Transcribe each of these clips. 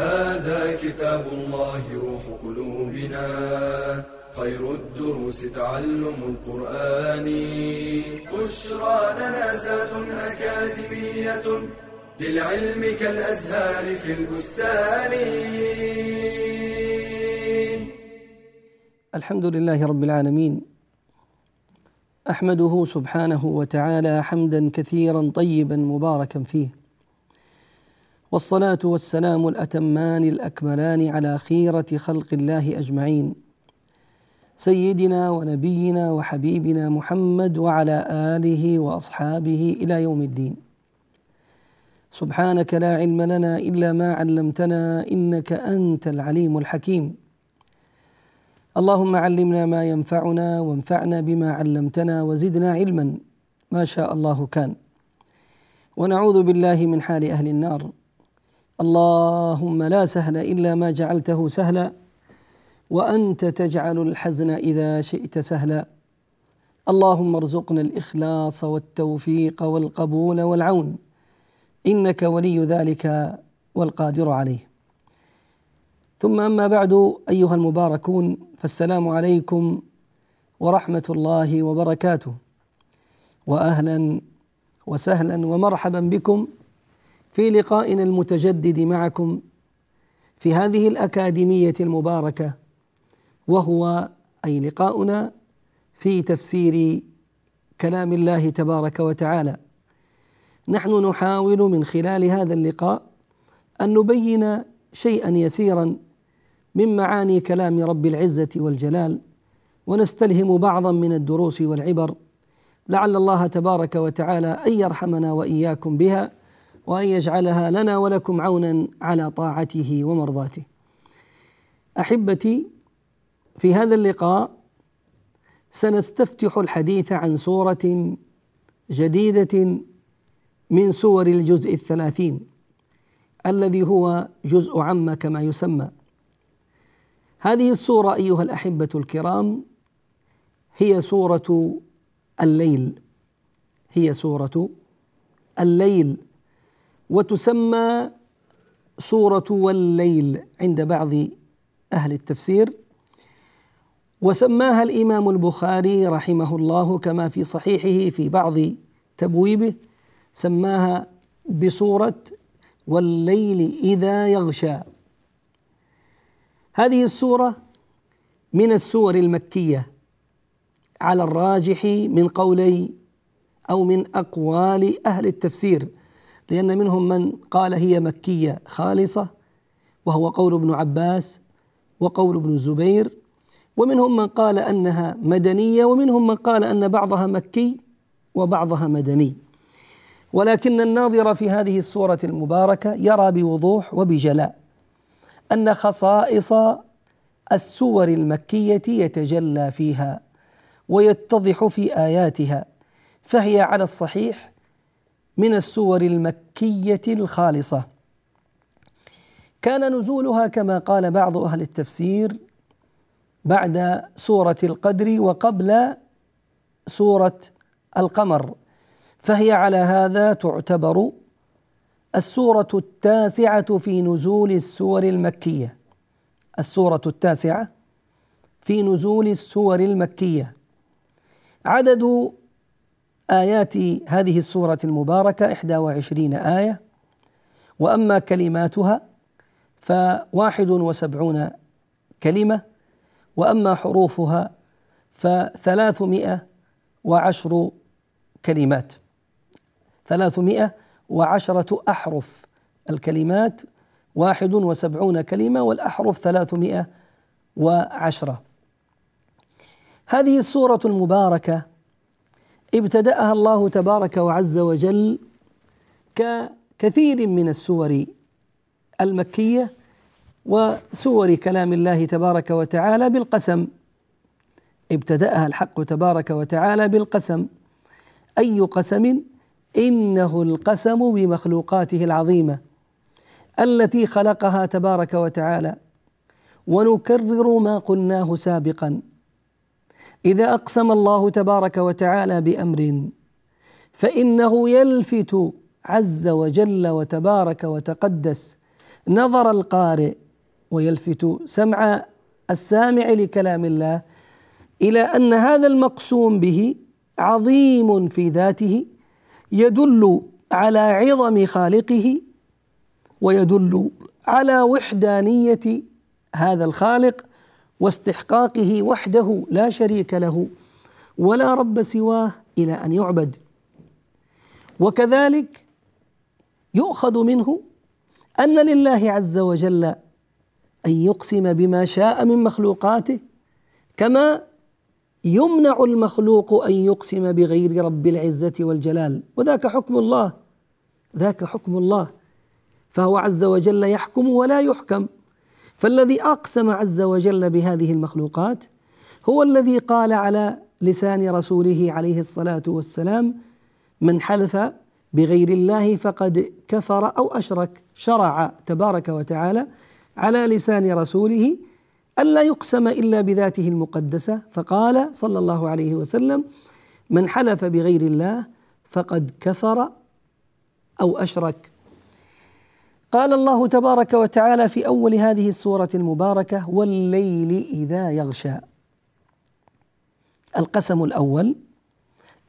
هذا كتاب الله روح قلوبنا. خير الدروس تعلم القرآن. بشرى لنا زاد أكاديمية للعلم كالأزهار في البستان. الحمد لله رب العالمين. أحمده سبحانه وتعالى حمدا كثيرا طيبا مباركا فيه. والصلاة والسلام الأتمان الأكملان على خيرة خلق الله أجمعين. سيدنا ونبينا وحبيبنا محمد وعلى آله وأصحابه إلى يوم الدين. سبحانك لا علم لنا إلا ما علمتنا إنك أنت العليم الحكيم. اللهم علمنا ما ينفعنا وانفعنا بما علمتنا وزدنا علما. ما شاء الله كان. ونعوذ بالله من حال أهل النار. اللهم لا سهل إلا ما جعلته سهلا وأنت تجعل الحزن إذا شئت سهلا. اللهم ارزقنا الإخلاص والتوفيق والقبول والعون إنك ولي ذلك والقادر عليه. ثم أما بعد أيها المباركون فالسلام عليكم ورحمة الله وبركاته. واهلا وسهلا ومرحبا بكم. في لقائنا المتجدد معكم في هذه الأكاديمية المباركة وهو أي لقاؤنا في تفسير كلام الله تبارك وتعالى. نحن نحاول من خلال هذا اللقاء أن نبين شيئا يسيرا من معاني كلام رب العزة والجلال ونستلهم بعضا من الدروس والعبر لعل الله تبارك وتعالى أن يرحمنا وإياكم بها. وأن يجعلها لنا ولكم عونا على طاعته ومرضاته. أحبتي في هذا اللقاء سنستفتح الحديث عن سورة جديدة من سور الجزء الثلاثين الذي هو جزء عم كما يسمى. هذه السورة أيها الأحبة الكرام هي سورة الليل. هي سورة الليل. وتسمى سورة والليل عند بعض أهل التفسير. وسماها الإمام البخاري رحمه الله كما في صحيحه في بعض تبويبه سماها بسورة والليل إذا يغشى. هذه السورة من السور المكية على الراجح من قولي أو من أقوال أهل التفسير. لأن منهم من قال هي مكية خالصة وهو قول ابن عباس وقول ابن الزبير ومنهم من قال أنها مدنية ومنهم من قال أن بعضها مكي وبعضها مدني. ولكن الناظر في هذه السورة المباركة يرى بوضوح وبجلاء أن خصائص السور المكية يتجلى فيها ويتضح في آياتها فهي على الصحيح من السور المكية الخالصة. كان نزولها كما قال بعض أهل التفسير بعد سورة القدر وقبل سورة القمر فهي على هذا تعتبر السورة التاسعة في نزول السور المكية. السورة التاسعة في نزول السور المكية. عدد آيات هذه السورة المباركة إحدى وعشرين آية وأما كلماتها فواحد وسبعون كلمة وأما حروفها فثلاثمائة وعشر كلمات. ثلاثمائة وعشرة أحرف الكلمات واحد وسبعون كلمة والأحرف ثلاثمائة وعشرة. هذه السورة المباركة ابتدأها الله تبارك وعز وجل ككثير من السور المكية وسور كلام الله تبارك وتعالى بالقسم. ابتدأها الحق تبارك وتعالى بالقسم. أي قسم؟ إنه القسم بمخلوقاته العظيمة التي خلقها تبارك وتعالى. ونكرر ما قلناه سابقا. إذا أقسم الله تبارك وتعالى بأمر فإنه يلفت عز وجل وتبارك وتقدس نظر القارئ ويلفت سمع السامع لكلام الله إلى أن هذا المقسوم به عظيم في ذاته يدل على عظم خالقه ويدل على وحدانية هذا الخالق واستحقاقه وحده لا شريك له ولا رب سواه إلى أن يعبد. وكذلك يؤخذ منه أن لله عز وجل أن يقسم بما شاء من مخلوقاته كما يمنع المخلوق أن يقسم بغير رب العزة والجلال. وذاك حكم الله ذاك حكم الله. فهو عز وجل يحكم ولا يحكم. فالذي أقسم عز وجل بهذه المخلوقات هو الذي قال على لسان رسوله عليه الصلاة والسلام من حلف بغير الله فقد كفر أو أشرك شرع تبارك وتعالى على لسان رسوله الا يقسم إلا بذاته المقدسة فقال صلى الله عليه وسلم من حلف بغير الله فقد كفر أو أشرك قال الله تبارك وتعالى في أول هذه السورة المباركة والليل إذا يغشى القسم الأول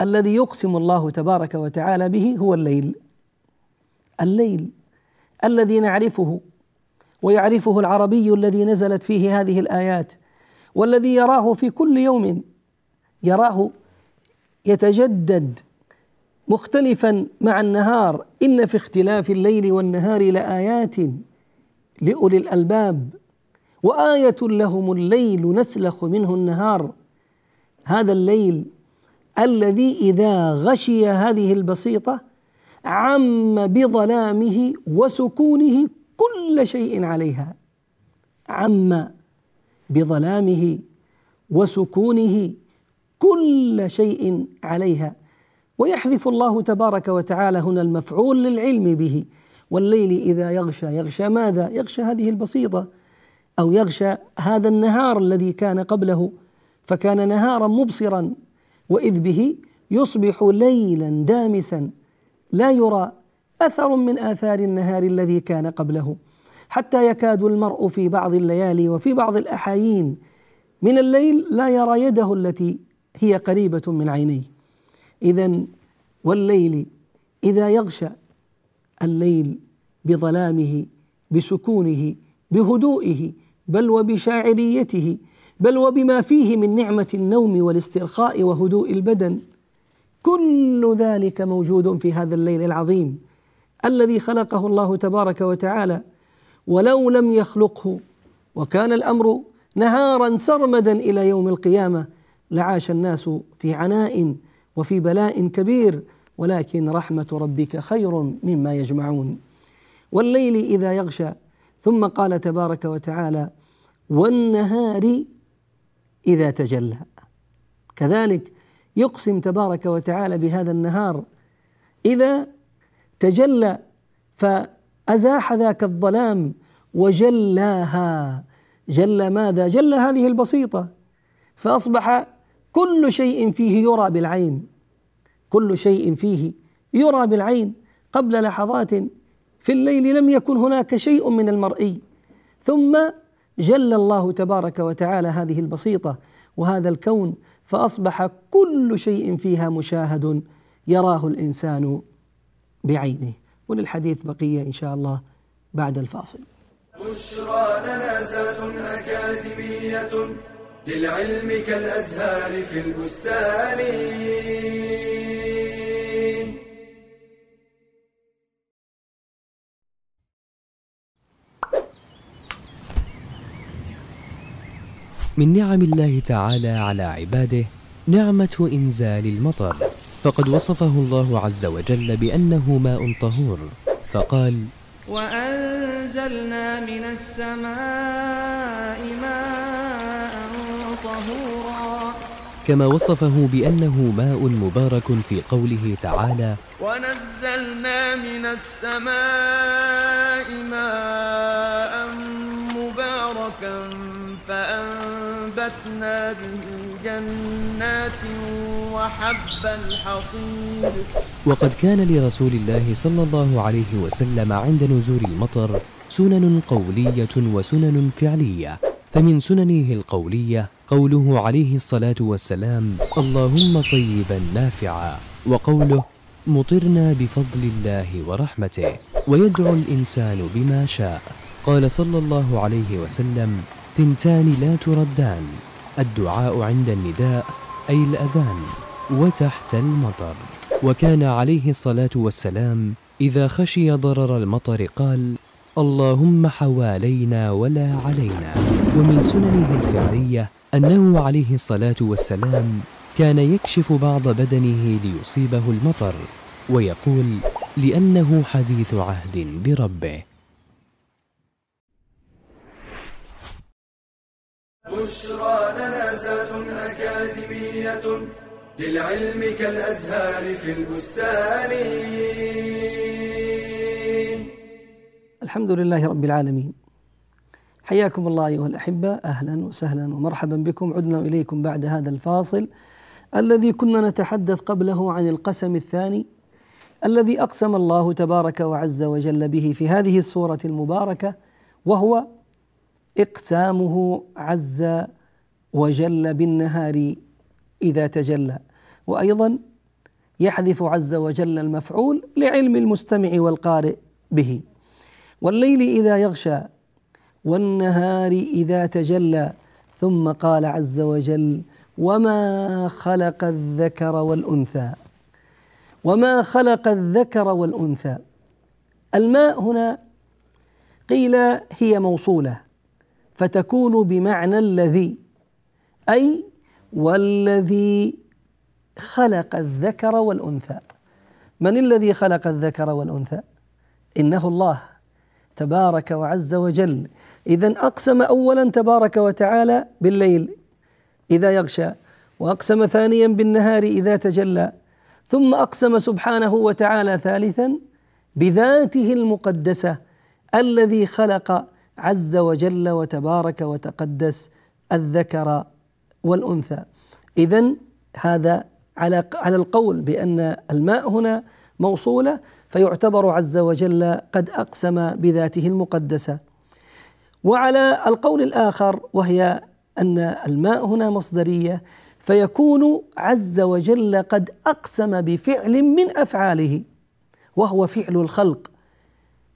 الذي يقسم الله تبارك وتعالى به هو الليل. الليل الذي نعرفه ويعرفه العربي الذي نزلت فيه هذه الآيات والذي يراه في كل يوم يراه يتجدد مختلفا مع النهار. إن في اختلاف الليل والنهار لآيات لأولي الألباب وآية لهم الليل نسلخ منه النهار. هذا الليل الذي إذا غشي هذه البسيطة عم بظلامه وسكونه كل شيء عليها. عم بظلامه وسكونه كل شيء عليها. ويحذف الله تبارك وتعالى هنا المفعول للعلم به. والليل إذا يغشى يغشى ماذا؟ يغشى هذه البسيطة أو يغشى هذا النهار الذي كان قبله فكان نهارا مبصرا وإذ به يصبح ليلا دامسا لا يرى أثر من آثار النهار الذي كان قبله. حتى يكاد المرء في بعض الليالي وفي بعض الأحايين من الليل لا يرى يده التي هي قريبة من عينيه. اذا والليل إذا يغشى الليل بظلامه بسكونه بهدوئه بل وبشاعريته بل وبما فيه من نعمة النوم والاسترخاء وهدوء البدن. كل ذلك موجود في هذا الليل العظيم الذي خلقه الله تبارك وتعالى. ولو لم يخلقه وكان الأمر نهارا سرمدا إلى يوم القيامة لعاش الناس في عناء وفي بلاء كبير ولكن رحمة ربك خير مما يجمعون. والليل إذا يغشى ثم قال تبارك وتعالى والنهار إذا تجلى. كذلك يقسم تبارك وتعالى بهذا النهار. إذا تجلى فأزاح ذاك الظلام وجلاها. جل ماذا؟ جل هذه البسيطة. فأصبح كل شيء فيه يرى بالعين. كل شيء فيه يرى بالعين قبل لحظات في الليل لم يكن هناك شيء من المرئي. ثم جل الله تبارك وتعالى هذه البسيطة وهذا الكون فأصبح كل شيء فيها مشاهد يراه الإنسان بعينه. وللحديث بقية إن شاء الله بعد الفاصل. بشرى لنا أكاديمية للعلم كالأزهار في البستان. من نعم الله تعالى على عباده نعمة إنزال المطر. فقد وصفه الله عز وجل بأنه ماء طهور فقال وأنزلنا من السماء ماء طهورا. كما وصفه بأنه ماء مبارك في قوله تعالى ونزلنا من السماء ماء فأنبتنا به جنات وحب الحصيد. وقد كان لرسول الله صلى الله عليه وسلم عند نزول المطر سنن قولية وسنن فعلية فمن سننه القولية قوله عليه الصلاة والسلام اللهم صيبا نافعا وقوله مطرنا بفضل الله ورحمته ويدعو الإنسان بما شاء قال صلى الله عليه وسلم ثنتان لا تردان الدعاء عند النداء أي الأذان وتحت المطر. وكان عليه الصلاة والسلام إذا خشي ضرر المطر قال اللهم حوالينا ولا علينا. ومن سننه الفعلية أنه عليه الصلاة والسلام كان يكشف بعض بدنه ليصيبه المطر ويقول لأنه حديث عهد بربه. بشرى لنا زاد أكاديمية للعلم كالأزهار في البستان. الحمد لله رب العالمين. حياكم الله أيها الأحبة. أهلا وسهلا ومرحبا بكم. عدنا إليكم بعد هذا الفاصل الذي كنا نتحدث قبله عن القسم الثاني الذي أقسم الله تبارك وعز وجل به في هذه السورة المباركة وهو إقسامه عز وجل بالنهار إذا تجلى. وأيضا يحذف عز وجل المفعول لعلم المستمع والقارئ به. والليل إذا يغشى والنهار إذا تجلى ثم قال عز وجل وما خلق الذكر والأنثى وما خلق الذكر والأنثى. الماء هنا قيل هي موصولة فتكون بمعنى الذي أي والذي خلق الذكر والأنثى. من الذي خلق الذكر والأنثى؟ إنه الله تبارك وعز وجل. إذا أقسم أولا تبارك وتعالى بالليل إذا يغشى وأقسم ثانيا بالنهار إذا تجلى ثم أقسم سبحانه وتعالى ثالثا بذاته المقدسة الذي خلق عز وجل وتبارك وتقدس الذكر والأنثى. إذا هذا على على القول بأن الماء هنا موصولة فيعتبر عز وجل قد أقسم بذاته المقدسة. وعلى القول الآخر وهي أن الماء هنا مصدرية فيكون عز وجل قد أقسم بفعل من أفعاله وهو فعل الخلق.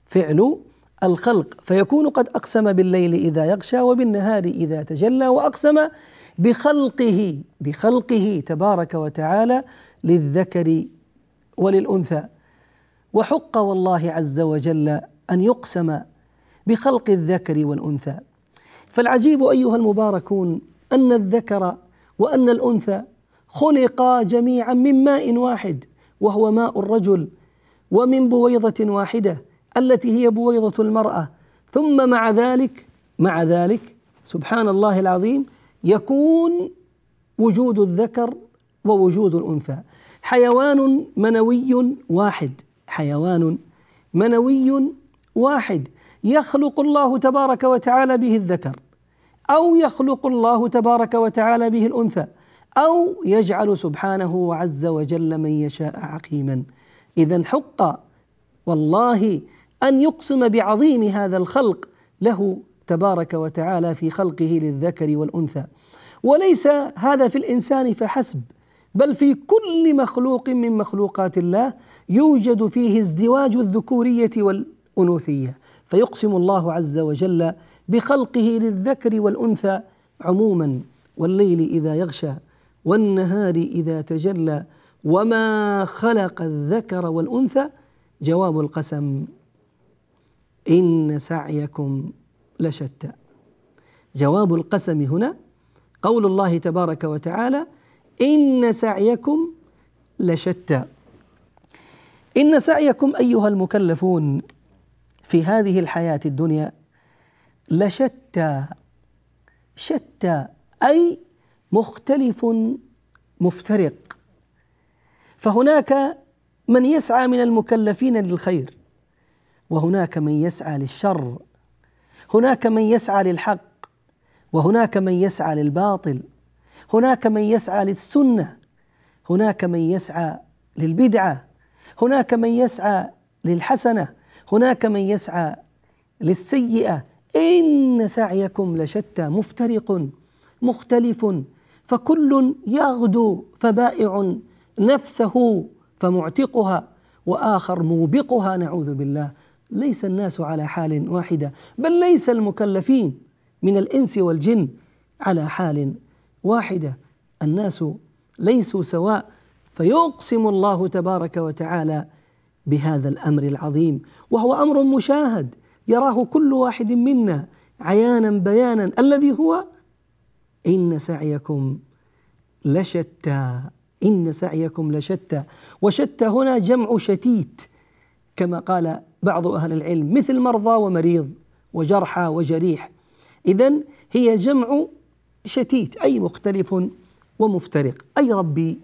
فعل الخلق فيكون قد أقسم بالليل إذا يغشى وبالنهار إذا تجلى وأقسم بخلقه بخلقه تبارك وتعالى للذكر وللأنثى. وحق والله عز وجل أن يقسم بخلق الذكر والأنثى. فالعجيب أيها المباركون أن الذكر وأن الأنثى خلقا جميعا من ماء واحد وهو ماء الرجل ومن بويضة واحدة التي هي بويضة المرأة. ثم مع ذلك مع ذلك سبحان الله العظيم يكون وجود الذكر ووجود الأنثى. حيوان منوي واحد. حيوان منوي واحد. يخلق الله تبارك وتعالى به الذكر أو يخلق الله تبارك وتعالى به الأنثى أو يجعل سبحانه عز وجل من يشاء عقيما. اذا حق والله أن يقسم بعظيم هذا الخلق له تبارك وتعالى في خلقه للذكر والأنثى. وليس هذا في الإنسان فحسب بل في كل مخلوق من مخلوقات الله يوجد فيه ازدواج الذكورية والأنوثية. فيقسم الله عز وجل بخلقه للذكر والأنثى عموما والليل إذا يغشى والنهار إذا تجلى وما خلق الذكر والأنثى جواب القسم. ان سعيكم لشتى. جواب القسم هنا قول الله تبارك وتعالى ان سعيكم لشتى. ان سعيكم ايها المكلفون في هذه الحياة الدنيا لشتى. شتى أي مختلف مفترق. فهناك من يسعى من المكلفين للخير. وهناك من يسعى للشر هناك من يسعى للحق وهناك من يسعى للباطل هناك من يسعى للسنة هناك من يسعى للبدعة هناك من يسعى للحسنة هناك من يسعى للسيئة. إن سعيكم لشتى مفترق مختلف فكل يغدو فبائع نفسه فمعتقها وآخر موبقها نعوذ بالله. ليس الناس على حال واحدة بل ليس المكلفين من الإنس والجن على حال واحدة. الناس ليسوا سواء فيقسم الله تبارك وتعالى بهذا الأمر العظيم. وهو أمر مشاهد يراه كل واحد منا عيانا بيانا. الذي هو إن سعيكم لشتى إن سعيكم لشتى. وشتى هنا جمع شتيت كما قال بعض أهل العلم مثل مرضى ومريض وجرحى وجريح. اذا هي جمع شتيت أي مختلف ومفترق. أي ربي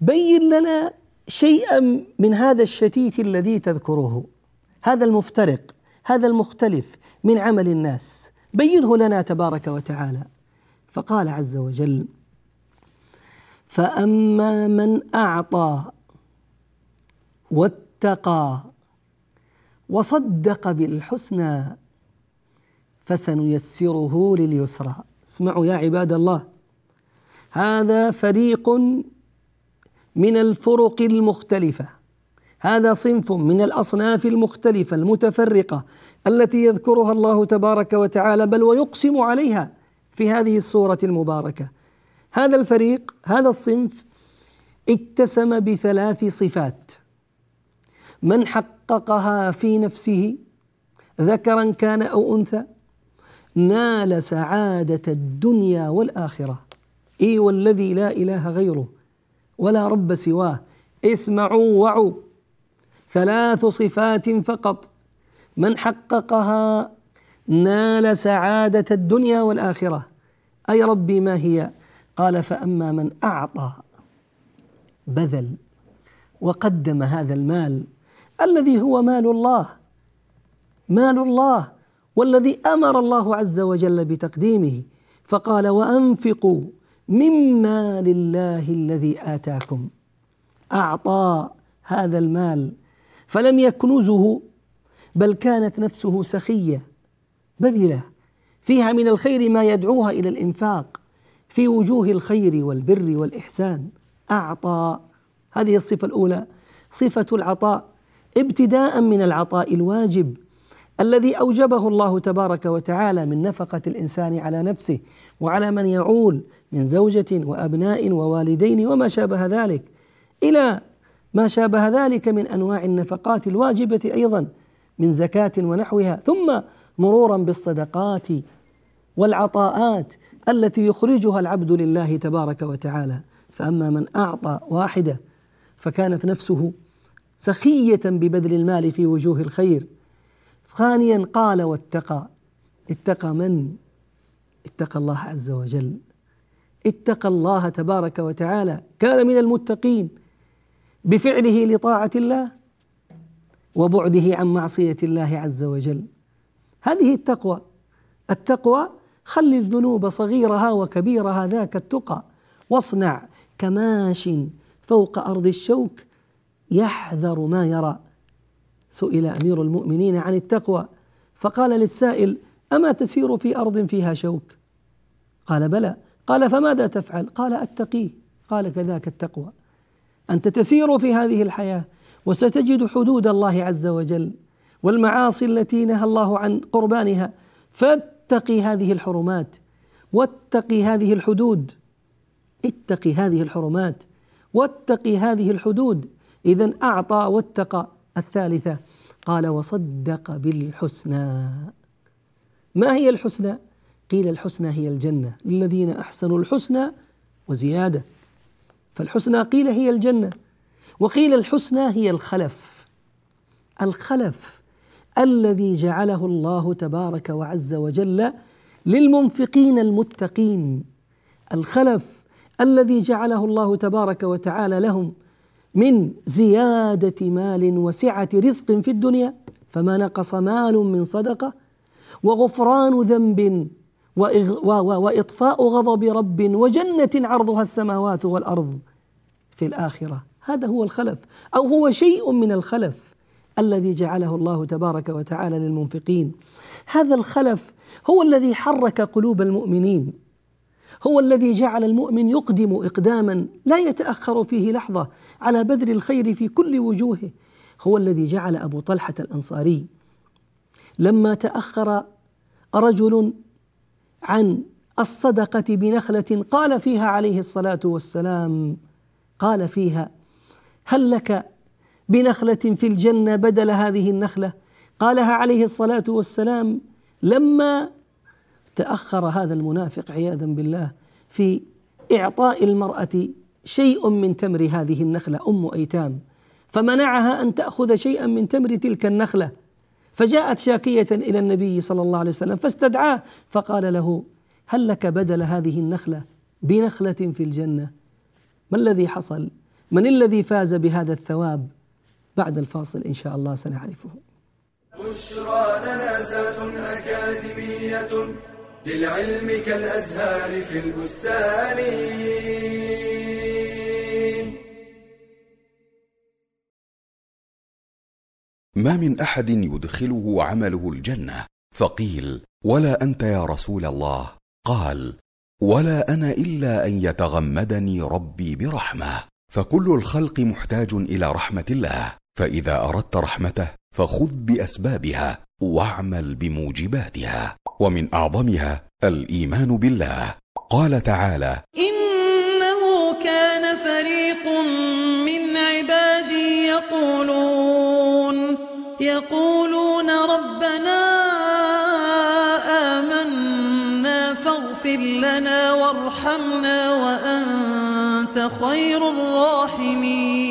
بين لنا شيئا من هذا الشتيت الذي تذكره. هذا المفترق هذا المختلف من عمل الناس. بينه لنا تبارك وتعالى. فقال عز وجل فأما من أعطى واتقى وصدق بالحسنى فسنيسره لليسرى. اسمعوا يا عباد الله هذا فريق من الفرق المختلفة هذا صنف من الأصناف المختلفة المتفرقة التي يذكرها الله تبارك وتعالى بل ويقسم عليها في هذه السوره المباركة. هذا الفريق هذا الصنف اتسم بثلاث صفات. من حققها في نفسه ذكرا كان أو أنثى نال سعادة الدنيا والآخرة. إي والذي لا إله غيره ولا رب سواه. اسمعوا وعوا. ثلاث صفات فقط. من حققها نال سعادة الدنيا والآخرة. أي ربي ما هي؟ قال فأما من أعطى بذل وقدم هذا المال الذي هو مال الله. مال الله والذي أمر الله عز وجل بتقديمه. فقال وأنفقوا مما لله الذي آتاكم. أعطى هذا المال. فلم يكنزه بل كانت نفسه سخية بذلة. فيها من الخير ما يدعوها إلى الإنفاق في وجوه الخير والبر والإحسان. أعطى هذه الصفة الأولى صفة العطاء. ابتداء من العطاء الواجب الذي أوجبه الله تبارك وتعالى من نفقة الإنسان على نفسه وعلى من يعول من زوجة وأبناء ووالدين وما شابه ذلك إلى ما شابه ذلك من أنواع النفقات الواجبة أيضا من زكاة ونحوها ثم مرورا بالصدقات والعطاءات التي يخرجها العبد لله تبارك وتعالى فأما من أعطى واحدة فكانت نفسه سخية ببذل المال في وجوه الخير. ثانيا قال واتقى. اتقى من؟ اتقى الله عز وجل. اتقى الله تبارك وتعالى. كان من المتقين. بفعله لطاعة الله وبعده عن معصية الله عز وجل. هذه التقوى. التقوى خل الذنوب صغيرها وكبيرها ذاك التقى. واصنع كماش فوق أرض الشوك يحذر ما يرى. سئل أمير المؤمنين عن التقوى فقال للسائل أما تسير في أرض فيها شوك؟ قال بلى. قال فماذا تفعل؟ قال اتقيه قال كذاك التقوى. أنت تسير في هذه الحياة وستجد حدود الله عز وجل والمعاصي التي نهى الله عن قربانها. فاتقي هذه الحرمات واتقي هذه الحدود. اتقي هذه الحرمات واتقي هذه الحدود. اذا أعطى واتقى. الثالثة قال وصدق بالحسنى. ما هي الحسنى؟ قيل الحسنى هي الجنة. للذين أحسنوا الحسنى وزيادة. فالحسنى قيل هي الجنة. وقيل الحسنى هي الخلف. الخلف الذي جعله الله تبارك وعز وجل للمنفقين المتقين. الخلف الذي جعله الله تبارك وتعالى لهم من زيادة مال وسعة رزق في الدنيا فما نقص مال من صدقة وغفران ذنب وإطفاء غضب رب وجنة عرضها السماوات والأرض في الآخرة. هذا هو الخلف أو هو شيء من الخلف الذي جعله الله تبارك وتعالى للمنفقين. هذا الخلف هو الذي حرك قلوب المؤمنين. هو الذي جعل المؤمن يقدم إقداما لا يتأخر فيه لحظة على بذل الخير في كل وجوهه. هو الذي جعل أبو طلحة الأنصاري لما تأخر رجل عن الصدقة بنخلة قال فيها عليه الصلاة والسلام قال فيها هل لك بنخلة في الجنة بدل هذه النخلة؟ قالها عليه الصلاة والسلام لما تأخر هذا المنافق عياذا بالله في إعطاء المرأة شيء من تمر هذه النخلة أم أيتام. فمنعها أن تأخذ شيئا من تمر تلك النخلة. فجاءت شاكية إلى النبي صلى الله عليه وسلم فاستدعاه فقال له هل لك بدل هذه النخلة بنخلة في الجنة؟ ما الذي حصل؟ من الذي فاز بهذا الثواب؟ بعد الفاصل إن شاء الله سنعرفه. بشرى لنا للعلم كالأزهار في البستان. ما من أحد يدخله عمله الجنة؟ فقيل ولا أنت يا رسول الله. قال ولا أنا إلا أن يتغمدني ربي برحمة. فكل الخلق محتاج إلى رحمة الله فإذا أردت رحمته فخذ بأسبابها. واعمل بموجباتها ومن أعظمها الإيمان بالله. قال تعالى إنه كان فريق من عبادي يقولون يقولون ربنا آمنا فاغفر لنا وارحمنا وأنت خير الراحمين.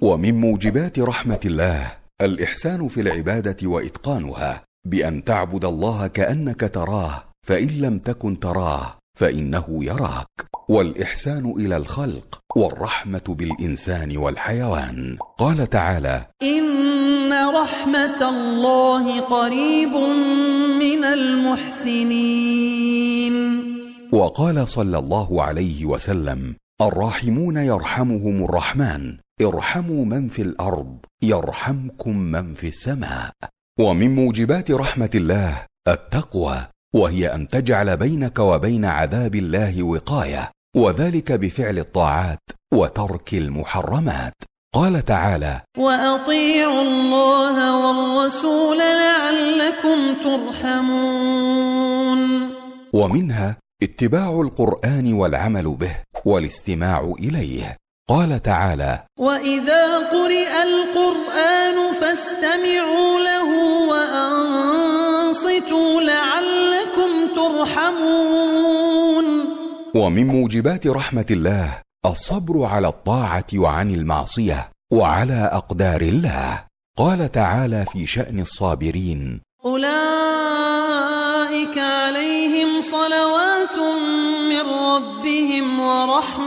ومن موجبات رحمة الله الإحسان في العبادة وإتقانها بأن تعبد الله كأنك تراه فإن لم تكن تراه فإنه يراك. والإحسان إلى الخلق والرحمة بالإنسان والحيوان. قال تعالى إن رحمة الله قريب من المحسنين. وقال صلى الله عليه وسلم الراحمون يرحمهم الرحمن. ارحموا من في الأرض يرحمكم من في السماء. ومن موجبات رحمة الله التقوى وهي أن تجعل بينك وبين عذاب الله وقاية وذلك بفعل الطاعات وترك المحرمات. قال تعالى وأطيعوا الله والرسول لعلكم ترحمون. ومنها اتباع القرآن والعمل به والاستماع إليه. قال تعالى واذا قرئ القران فاستمعوا له وانصتوا لعلكم ترحمون ومن موجبات رحمه الله الصبر على الطاعه وعن المعصيه وعلى اقدار الله قال تعالى في شان الصابرين اولئك عليهم صلوات من ربهم ورحمه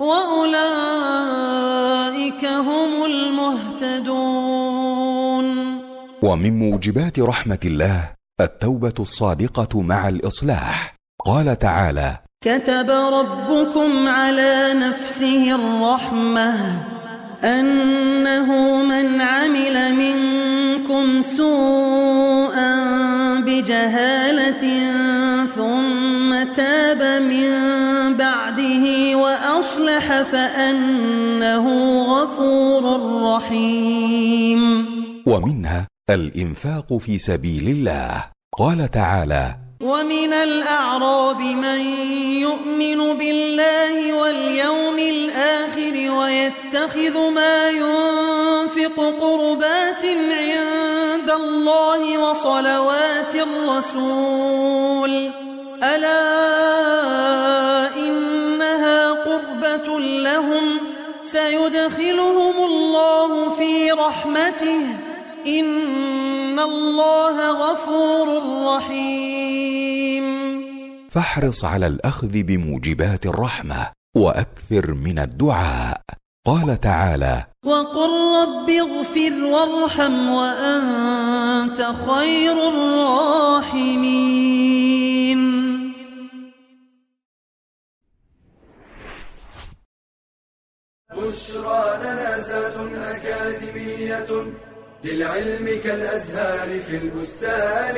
وأولئك هم المهتدون. ومن موجبات رحمة الله التوبة الصادقة مع الإصلاح. قال تعالى كتب ربكم على نفسه الرحمة أنه من عمل منكم سوءا بجهالة واصلح فأنه غفور رحيم. ومنها الإنفاق في سبيل الله. قال تعالى ومن الأعراب من يؤمن بالله واليوم الآخر ويتخذ ما ينفق قربات عند الله وصلوات الرسول. رحمته إن الله غفور رحيم. فاحرص على الأخذ بموجبات الرحمة وأكثر من الدعاء. قال تعالى وقل رب اغفر وارحم وأنت خير الراحمين. بشرى لنا زاد أكاديمية للعلم كالأزهار في البستان.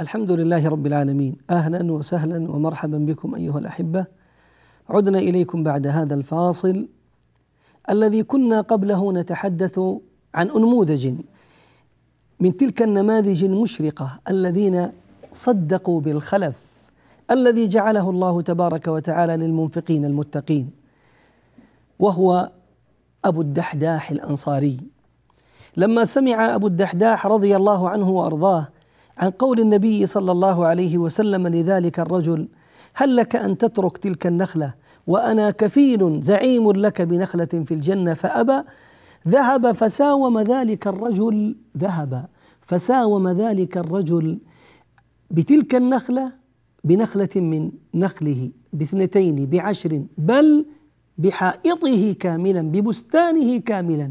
الحمد لله رب العالمين. أهلا وسهلا ومرحبا بكم أيها الأحبة. عدنا إليكم بعد هذا الفاصل الذي كنا قبله نتحدث عن أنموذج من تلك النماذج المشرقة الذين صدقوا بالخلف. الذي جعله الله تبارك وتعالى للمنفقين المتقين وهو أبو الدحداح الأنصاري. لما سمع أبو الدحداح رضي الله عنه وأرضاه عن قول النبي صلى الله عليه وسلم لذلك الرجل هل لك أن تترك تلك النخلة وأنا كفيل زعيم لك بنخلة في الجنة فأبى؟ ذهب فساوم ذلك الرجل ذهب فساوم ذلك الرجل بتلك النخلة بنخلة من نخله باثنتين بعشر بل بحائطه كاملا ببستانه كاملا.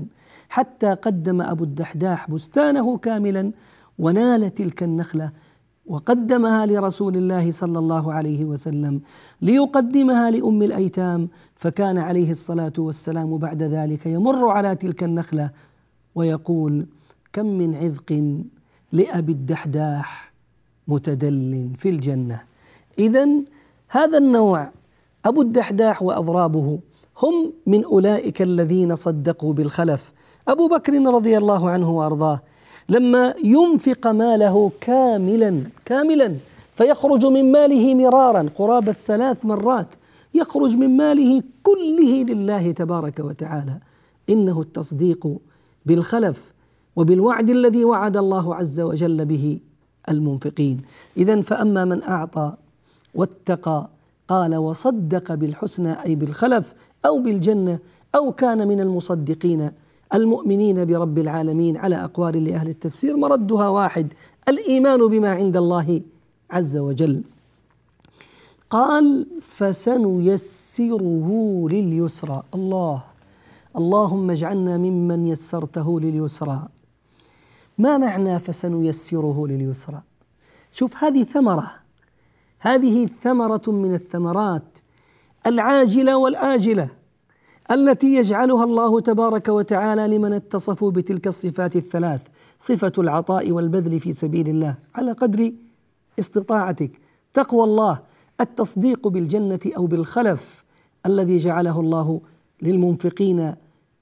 حتى قدم أبو الدحداح بستانه كاملا ونال تلك النخلة وقدمها لرسول الله صلى الله عليه وسلم ليقدمها لأم الأيتام فكان عليه الصلاة والسلام بعد ذلك يمر على تلك النخلة ويقول كم من عذق لأبي الدحداح متدل في الجنة. اذا هذا النوع أبو الدحداح وأضرابه هم من أولئك الذين صدقوا بالخلف. أبو بكر رضي الله عنه وأرضاه لما ينفق ماله كاملا كاملا فيخرج من ماله مرارا قرابة ثلاث مرات يخرج من ماله كله لله تبارك وتعالى. إنه التصديق بالخلف وبالوعد الذي وعد الله عز وجل به المنفقين. إذا فأما من أعطى واتقى قال وصدق بالحسنى أي بالخلف أو بالجنة أو كان من المصدقين. المؤمنين برب العالمين على أقوال لأهل التفسير مردها واحد الإيمان بما عند الله عز وجل. قال فسنيسره لليسرى. الله اللهم اجعلنا ممن يسرته لليسرى. ما معنى فسنيسره لليسرى شوف هذه ثمرة. هذه ثمرة من الثمرات العاجلة والآجلة التي يجعلها الله تبارك وتعالى لمن اتصفوا بتلك الصفات الثلاث صفة العطاء والبذل في سبيل الله. على قدر استطاعتك تقوى الله التصديق بالجنة أو بالخلف الذي جعله الله للمنفقين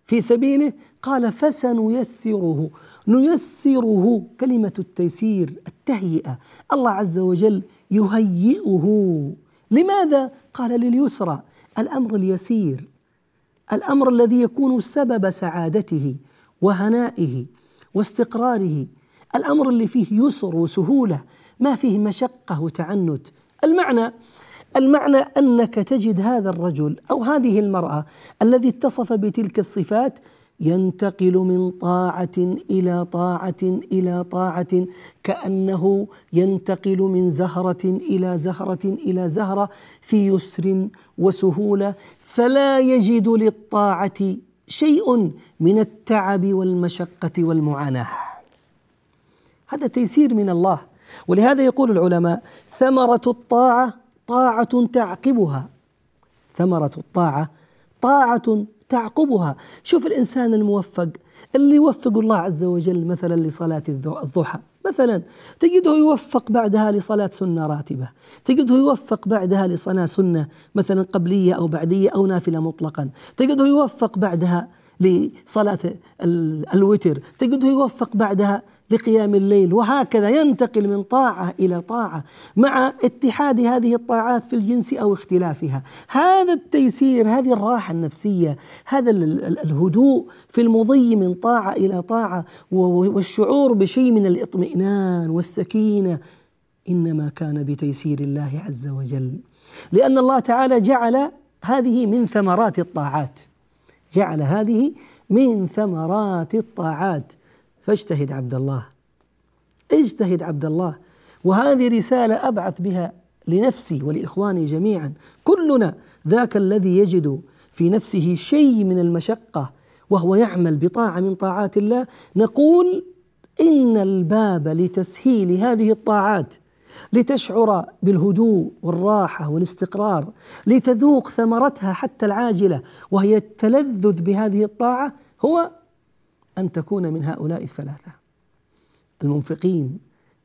في سبيله قال فسنيسره. نيسره كلمة التيسير التهيئة. الله عز وجل يهيئه. لماذا؟ قال لليسرى الأمر اليسير. الأمر الذي يكون سبب سعادته وهنائه واستقراره. الأمر اللي فيه يسر وسهولة ما فيه مشقة وتعنت. المعنى المعنى أنك تجد هذا الرجل أو هذه المرأة الذي اتصف بتلك الصفات ينتقل من طاعة إلى طاعة إلى طاعة كأنه ينتقل من زهرة إلى زهرة إلى زهرة في يسر وسهولة فلا يجد للطاعة شيء من التعب والمشقة والمعاناة. هذا تيسير من الله. ولهذا يقول العلماء ثمرة الطاعة طاعة تعقبها. ثمرة الطاعة طاعة تعقبها. شوف الإنسان الموفق اللي يوفق الله عز وجل مثلا لصلاة الضحى. مثلا تجده يوفق بعدها لصلاة سنة راتبة. تجده يوفق بعدها لصلاة سنة مثلا قبلية أو بعدية أو نافلة مطلقا. تجده يوفق بعدها لصلاة الوتر. تجده يوفق بعدها لقيام الليل وهكذا ينتقل من طاعة إلى طاعة مع اتحاد هذه الطاعات في الجنس أو اختلافها. هذا التيسير هذه الراحة النفسية هذا الهدوء في المضي من طاعة إلى طاعة والشعور بشيء من الاطمئنان والسكينة. إنما كان بتيسير الله عز وجل لأن الله تعالى جعل هذه من ثمرات الطاعات. جعل هذه من ثمرات الطاعات. فاجتهد عبد الله اجتهد عبد الله وهذه رسالة أبعث بها لنفسي ولإخواني جميعا. كلنا ذاك الذي يجد في نفسه شيء من المشقة وهو يعمل بطاعة من طاعات الله نقول إن الباب لتسهيل هذه الطاعات لتشعر بالهدوء والراحة والاستقرار لتذوق ثمرتها حتى العاجلة وهي التلذذ بهذه الطاعة هو أن تكون من هؤلاء الثلاثة المنفقين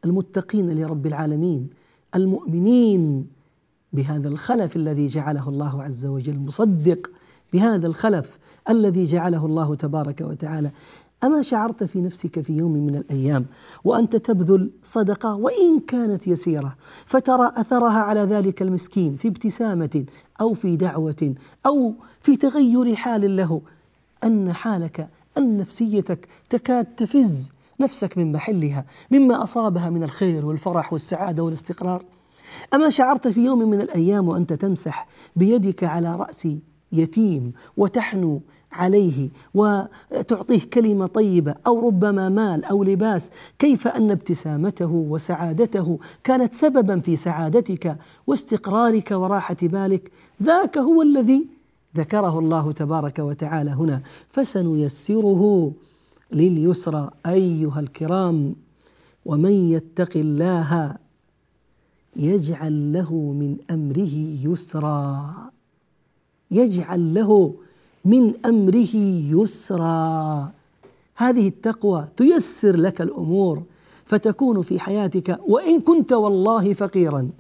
المتقين لرب العالمين المؤمنين بهذا الخلف الذي جعله الله عز وجل مصدق بهذا الخلف الذي جعله الله تبارك وتعالى. أما شعرت في نفسك في يوم من الأيام وأنت تبذل صدقة وإن كانت يسيرة فترى أثرها على ذلك المسكين في ابتسامة أو في دعوة أو في تغير حال له. أن حالك أن نفسيتك تكاد تفز نفسك من محلها مما أصابها من الخير والفرح والسعادة والاستقرار. أما شعرت في يوم من الأيام وأنت تمسح بيدك على رأس يتيم وتحنو عليه وتعطيه كلمة طيبة أو ربما مال أو لباس كيف أن ابتسامته وسعادته كانت سببا في سعادتك واستقرارك وراحة بالك ذاك هو الذي ذكره الله تبارك وتعالى هنا. فسنيسره لليسرى أيها الكرام ومن يتق الله يجعل له من أمره يسرا. يجعل له من أمره يسرا. هذه التقوى تيسر لك الأمور فتكون في حياتك وإن كنت والله فقيرا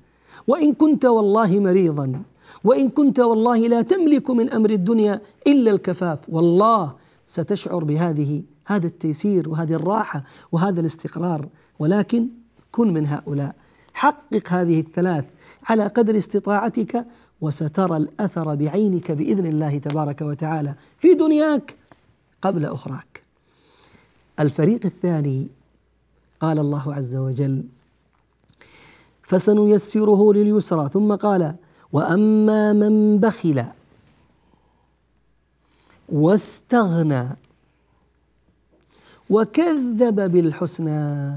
وإن كنت والله مريضا وإن كنت والله لا تملك من أمر الدنيا إلا الكفاف. والله ستشعر بهذه هذا التيسير وهذه الراحة وهذا الاستقرار. ولكن كن من هؤلاء. حقق هذه الثلاث على قدر استطاعتك وسترى الأثر بعينك بإذن الله تبارك وتعالى في دنياك قبل أخراك. الفريق الثاني قال الله عز وجل: فسنيسره لليسرى ثم قال: وأما من بخل واستغنى وكذب بالحسنى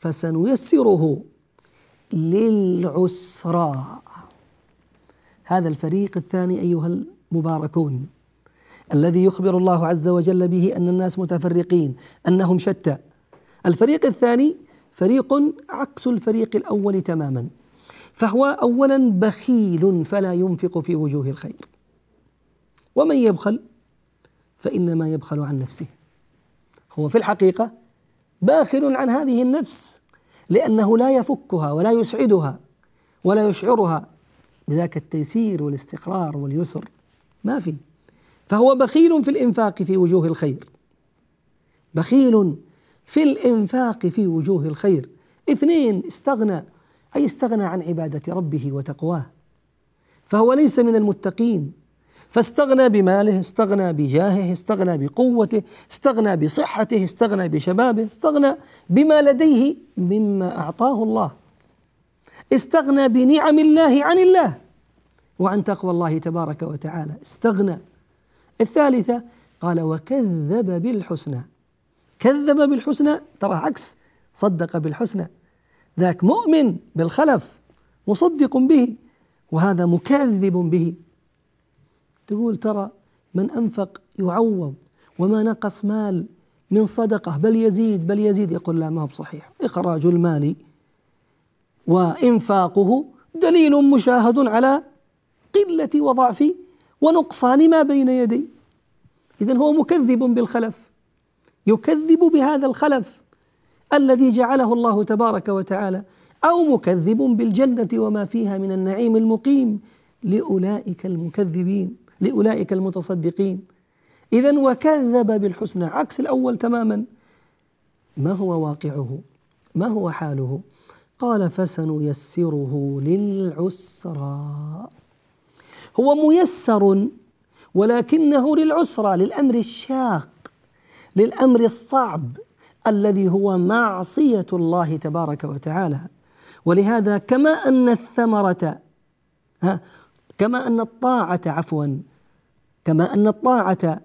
فسنيسره للعسرى هذا الفريق الثاني أيها المباركون الذي يخبر الله عز وجل به أن الناس متفرقين أنهم شتى. الفريق الثاني فريق عكس الفريق الأول تماما فهو اولا بخيل فلا ينفق في وجوه الخير. ومن يبخل؟ فإنما يبخل عن نفسه. هو في الحقيقة باخل عن هذه النفس لأنه لا يفكها ولا يسعدها ولا يشعرها. بذاك التيسير والاستقرار واليسر ما في. فهو بخيل في الإنفاق في وجوه الخير. بخيل في الإنفاق في وجوه الخير. اثنين استغنى أي استغنى عن عبادة ربه وتقواه. فهو ليس من المتقين. فاستغنى بماله استغنى بجاهه استغنى بقوته استغنى بصحته استغنى بشبابه استغنى بما لديه مما أعطاه الله. استغنى بنعم الله عن الله وعن تقوى الله تبارك وتعالى. استغنى. الثالثة قال وكذب بالحسنى. كذب بالحسنى ترى عكس صدق بالحسنى. ذاك مؤمن بالخلف مصدق به وهذا مكذب به. تقول ترى من أنفق يعوض وما نقص مال من صدقة بل يزيد بل يزيد. يقول لا ما هو بصحيح. إخراج المال وإنفاقه دليل مشاهد على قلة وضعف ونقصان ما بين يديه اذا هو مكذب بالخلف يكذب بهذا الخلف الذي جعله الله تبارك وتعالى أو مكذب بالجنة وما فيها من النعيم المقيم. لأولئك المكذبين لأولئك المتصدقين. اذا وكذب بالحسنى عكس الأول تماما. ما هو واقعه؟ ما هو حاله؟ قال فسنيسره للعسرى. هو ميسر ولكنه للعسرى للأمر الشاق للأمر الصعب الذي هو معصية الله تبارك وتعالى. ولهذا كما أن الثمرة ها كما أن الطاعة عفوا كما أن الطاعة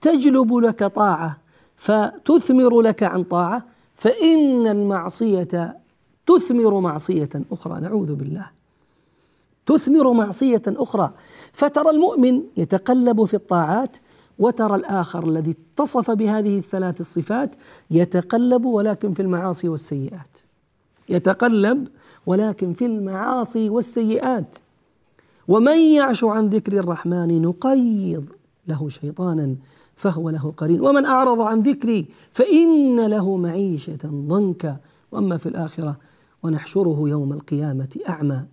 تجلب لك طاعة فتثمر لك عن طاعة فإن المعصية تثمر معصية أخرى نعوذ بالله. تثمر معصية أخرى. فترى المؤمن يتقلب في الطاعات وترى الآخر الذي اتصف بهذه الثلاث الصفات يتقلب ولكن في المعاصي والسيئات. يتقلب ولكن في المعاصي والسيئات. ومن يعش عن ذكر الرحمن نقيض له شيطانا فهو له قرين. ومن أعرض عن ذكري فإن له معيشة ضنكا. وأما في الآخرة ونحشره يوم القيامة أعمى.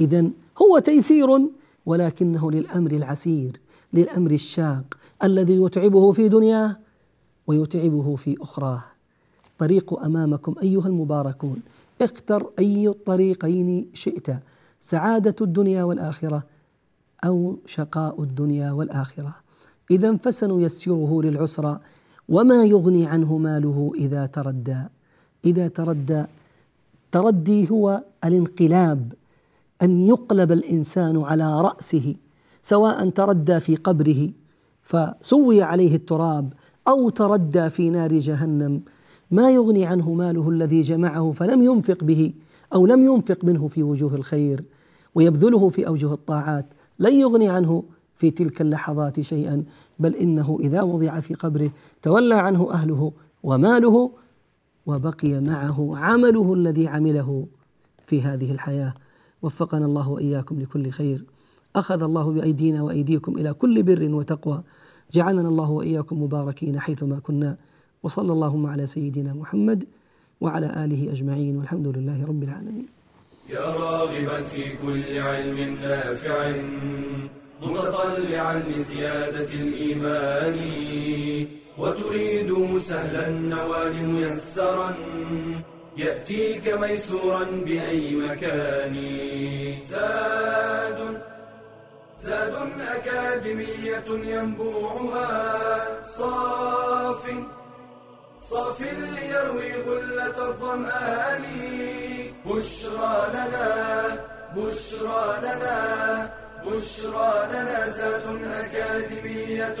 إذا هو تيسير ولكنه للأمر العسير للأمر الشاق الذي يتعبه في دنياه ويتعبه في أخراه. طريق أمامكم أيها المباركون. اختر أي الطريقين شئت سعادة الدنيا والآخرة أو شقاء الدنيا والآخرة. إذا فسنيسره للعسرى وما يغني عنه ماله إذا تردى. إذا تردى تردي هو الانقلاب أن يقلب الإنسان على رأسه سواء تردى في قبره فسوي عليه التراب أو تردى في نار جهنم. ما يغني عنه ماله الذي جمعه فلم ينفق به أو لم ينفق منه في وجوه الخير ويبذله في أوجه الطاعات. لن يغني عنه في تلك اللحظات شيئا بل إنه إذا وضع في قبره تولى عنه أهله وماله وبقي معه عمله الذي عمله في هذه الحياة. وفقنا الله وإياكم لكل خير. أخذ الله بأيدينا وأيديكم إلى كل بر وتقوى. جعلنا الله وإياكم مباركين حيثما كنا. وصلى اللهم على سيدنا محمد وعلى آله أجمعين. والحمد لله رب العالمين. يا راغبا في كل علم نافع متطلعا لزيادة الإيمان. وتريد سهلا النوال ميسرا يأتيك ميسورا بأي مكان. زاد زاد أكاديمية ينبوعها. صاف صاف ليروي غلة الظمآن. بشرى لنا بشرى لنا بشرى لنا. زاد أكاديمية